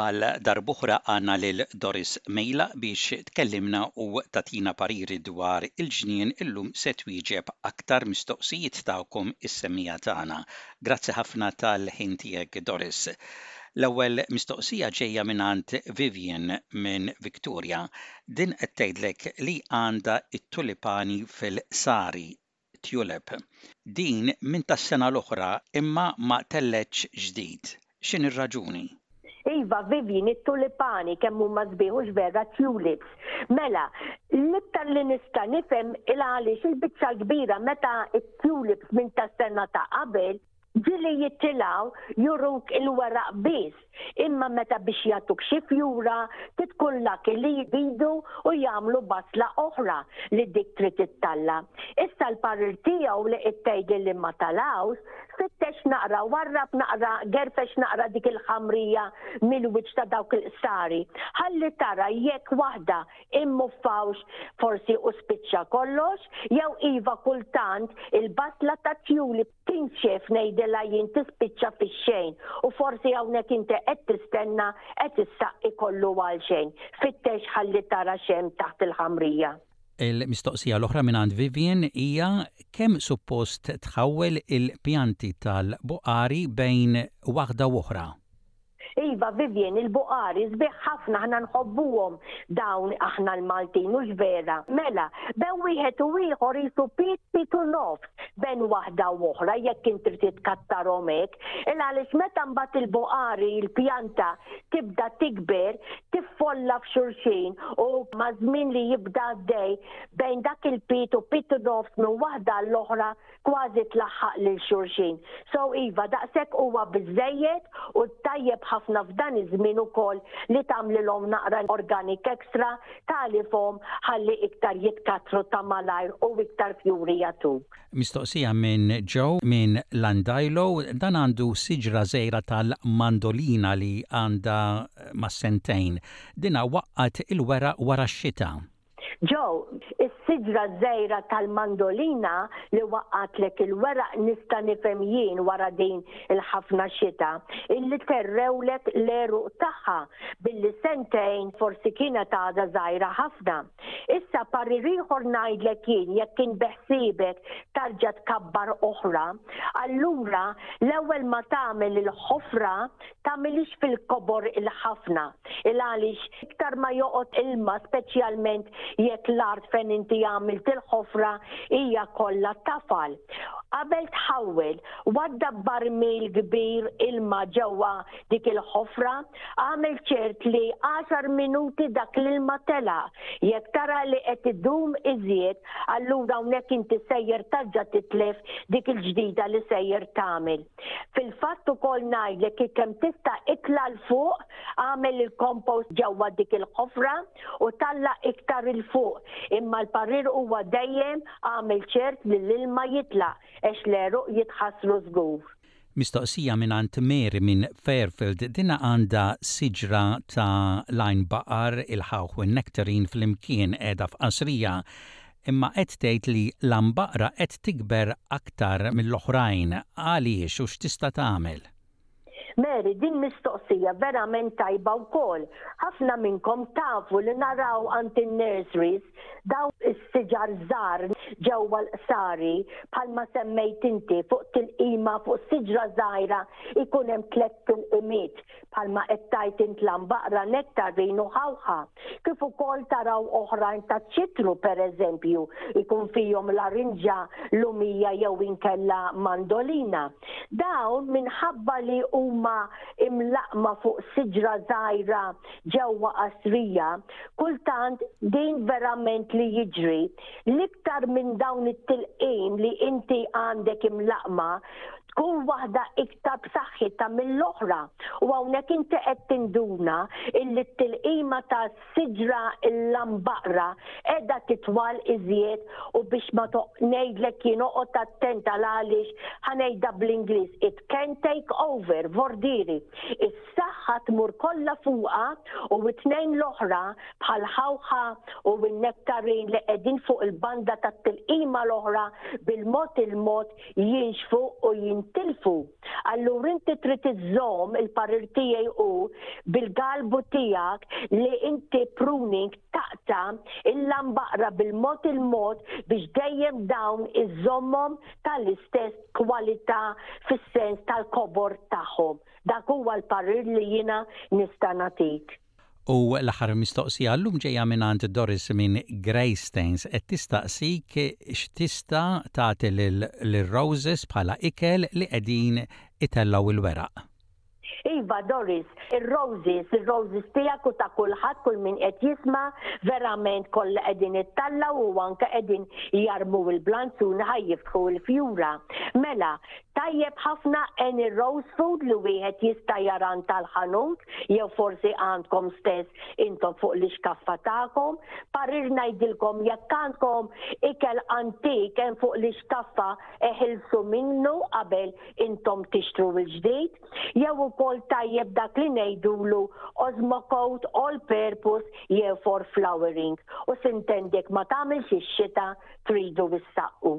Għal darb'oħra għandna lil Doris Mejla biex tkellimna u tagħtina pariri dwar il-ġnien illum se twieġeb aktar mistoqsijiet tagħkom is-semmiegħa tagħna. Grazzi ħafna tal-ħin tiegħek Doris. L-ewwel mistoqsija ġejja mingħand Vivian minn Victoria. Din qed tgħidlek li għandha t-tulipani fil-sari Tulip. Din minn tas-sena l-oħra imma ma tellgħetx ġdid. X'inhi r-raġuni? Iva, Vivian, it-tulipani kemm huma sbieħ hux vera t-tulips. Mela, l-iktar li nista' nifhem il-għaliex il-biċċa l-kbira meta t-tulips minn tas-sena ta' qabel, Billi jittilgħu juruk il-weraq biss, imma meta biex jagħtuk xi fjura, trid tkun lucky li jbidu u jagħmlu basla oħra li dik trid ittalla'. Issa l-parir tiegħu li qed tgħidli li ma talgħux, fittex naqra, warrab naqra, gerfex naqra dik il-ħamrija mill-wiċċ ta' dawk il-qsari, ħalli tara jekk waħda immuffawx forsi u spiċċa kollox, jew iva kultant il-basla tat-tjuli. Tinxef ngħidilha jien tispiċċa fix-xejn u forsi hawnhekk inti qed tistenna qed issaqqi kollu għalxejn. Fittex ħalli tara x'hemm taħt il-ħamrija. Il-mistoqsija l-oħra mingħand Vivian hija kemm suppost tħawwel il-pjanti tal-buqari bejn waħda u oħra? Iva, Vivian, il-buqari, sbieħ ħafna ħna nħobbuhom dawn aħna l-Maltin, u vera. Mela, ben wieħed u ieħor jisu pit pit u nofs, ben waħda u oħra jekk inti trid kattarhom hekk, il għaliex meta mbagħad il-buqari il-pjanta tibda tikber, tiffolla f'xulxin u maż-żmien li jibda għaddej bejn dak il-pit u pit u nofs minn waħda l-oħra kważi tlaħħaq lil xulxin. So iva, daqshekk huwa biżżejjed u tajjeb ħafna f'dan iż-żmien ukoll li tagħmlilhom naqra organic extra tagħlifhom ħalli iktar jitkattru ta' malajr u iktar fjuri jagħtuk. Mistoqsija minn Joe minn Landailo, dan għandu siġra żgħira tal-mandolina li għandha mas-sentejn. Dinha waqqgħet il-weraq wara x-xita. Joe, is-siġra żgħira tal-mandolina li waqgħatlek il-weraq nista' nifhem jien wara din il-ħafna xita illi terrewlek l-għeruq tagħha billi sentejn forsi kienet għadha żgħira ħafna. Issa parir ieħor ngħidlek jien jekk kien beħsiebek tarġa' tkabbar oħra, allura l-ewwel ma tagħmel il-ħofra tagħmilhiex fil-kobor il-ħafna, il għaliex iktar ma joqgħod ilma speċjalment jekk l-art fejn inti għamilt il-ħofra hija kollha tafal. Qabel tħawwel, wadda barmil kbir ilma ġewwa dik il-ħofra, għamel ċert li 10 minuti dak l-ilma tela. Jekk tara li qed idum iżjed, allura hawnhekk inti sejjer taġġa titlef dik il-ġdida li sejjer tagħmel. Fil-fatt ukoll ngħidlek li kemm tista' itla' l fuq għamel il-compost ġewwa dik il-ħofra u talla' iktar il fuq. Imma l-parir huwa dejjem għamel ċert li l-ilma jitla' għex l-għeruq jitħassru żgur. Mistoqsija mingħand Mary minn Fairfield, dinha għandha siġra ta' l-għajnbaqar, il-ħawħ u n-nectarine flimkien qiegħda f'qasrija. Imma qed tgħid li l-għanbaqra qed tikber aktar mill-oħrajn. Għaliex u x'tista' tagħmel? Mary, Din mistoqsija verament tajba wkoll. Ħafna minnkom tafu li naraw għand in-nurseries dawn is-siġar żgħar ġewwa l-qsari bħalma semmejt inti fuq tilqima fuq siġra żgħira jkun hemm tliet tilqimiet. bħalma qed tgħid int l-għanbaqra nektarrin u ħawħa, kif ukoll taraw oħrajn taċ-ċitru pereżempju jkun fihom larinġa, lumija jew inkella mandolina. Dawn minħabba li huma imlaqqma fuq siġra żgħira ġewwa qastrija, kultant din verament li jiġri, l-iktar minn dawn it-tilqim li inti għandek imlaqqma, tkun waħda iktar b'saħħitha mill-oħra u hawnhekk inti qed tinduna illi t-tilqima ta' siġra l-lam baqra qiegħda titwal iżjed u biex ma ngħidlek jien oqgħod attent għal għaliex ħanejda bl-Ingliż it can take over vordieri. Is-saħħa tmur kollha fuqha u t-tnejn l-oħra bħal ħawħa u n-nektarin li qegħdin fuq il-banda tat-tilqima l-oħra bil-mod il-mod jinxfu u jintilfu. Allura inti trid iżżomm il-parir tiegħi hu bil-galbu tiegħek li inti pruning taqta' il-lambaqra bil-mod il-mod biex dejjem dawn iżżommhom tal-istess kwalità fis-sens tal-kobor tagħhom. Dak huwa l-parir li jiena nista' nagħtik. U l-aħħar mistoqsija llum ġejja mingħand Doris minn Greystanes qed tistaqsik x'tista' tagħti lir-roses bħala ikel li qegħdin itellgħu l-weraq. Iva Doris, ir-roses, ir-roses tiegħek u ta' kulħadd kull min qed jisma' verament kollha qegħdin ittallgħu u anke qegħdin jarmu l-blanzuni ħa jiftħu l-fjura. Mela, Tajjeb ħafna any rose food li wieħed jista' jara għand tal-ħanut jew forsi għandkom stess intom fuq l-ixkaffa tagħkom. Parir ngħidilkom jekk għandkom ikel antik hemm fuq l-ixkaffa eħilsu minnu qabel intom tixtru l-ġdid. Jew ukoll tajjeb dak li ngħidulu Osmocoat all purpose jew for flowering u sintendi jekk ma tagħmilx ix-xita tridu issaqqu.